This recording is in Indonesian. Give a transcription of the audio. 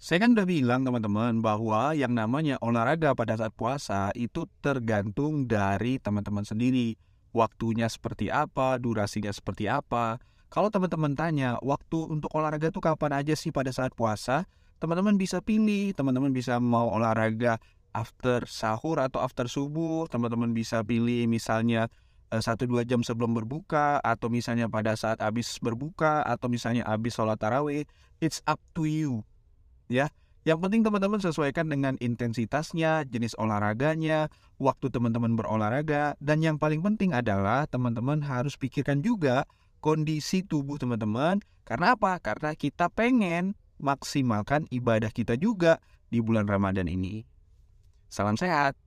Saya kan udah bilang teman-teman bahwa yang namanya olahraga pada saat puasa itu tergantung dari teman-teman sendiri. Waktunya seperti apa, durasinya seperti apa. Kalau teman-teman tanya, waktu untuk olahraga tuh kapan aja sih pada saat puasa? Teman-teman bisa pilih, teman-teman bisa mau olahraga after sahur atau after subuh. Teman-teman bisa pilih misalnya eh, satu dua jam sebelum berbuka atau misalnya pada saat habis berbuka atau misalnya habis sholat tarawih. It's up to you ya. Yang penting teman-teman sesuaikan dengan intensitasnya, jenis olahraganya, waktu teman-teman berolahraga, dan yang paling penting adalah teman-teman harus pikirkan juga kondisi tubuh teman-teman. Karena apa? Karena kita pengen maksimalkan ibadah kita juga di bulan Ramadan ini. Salam sehat.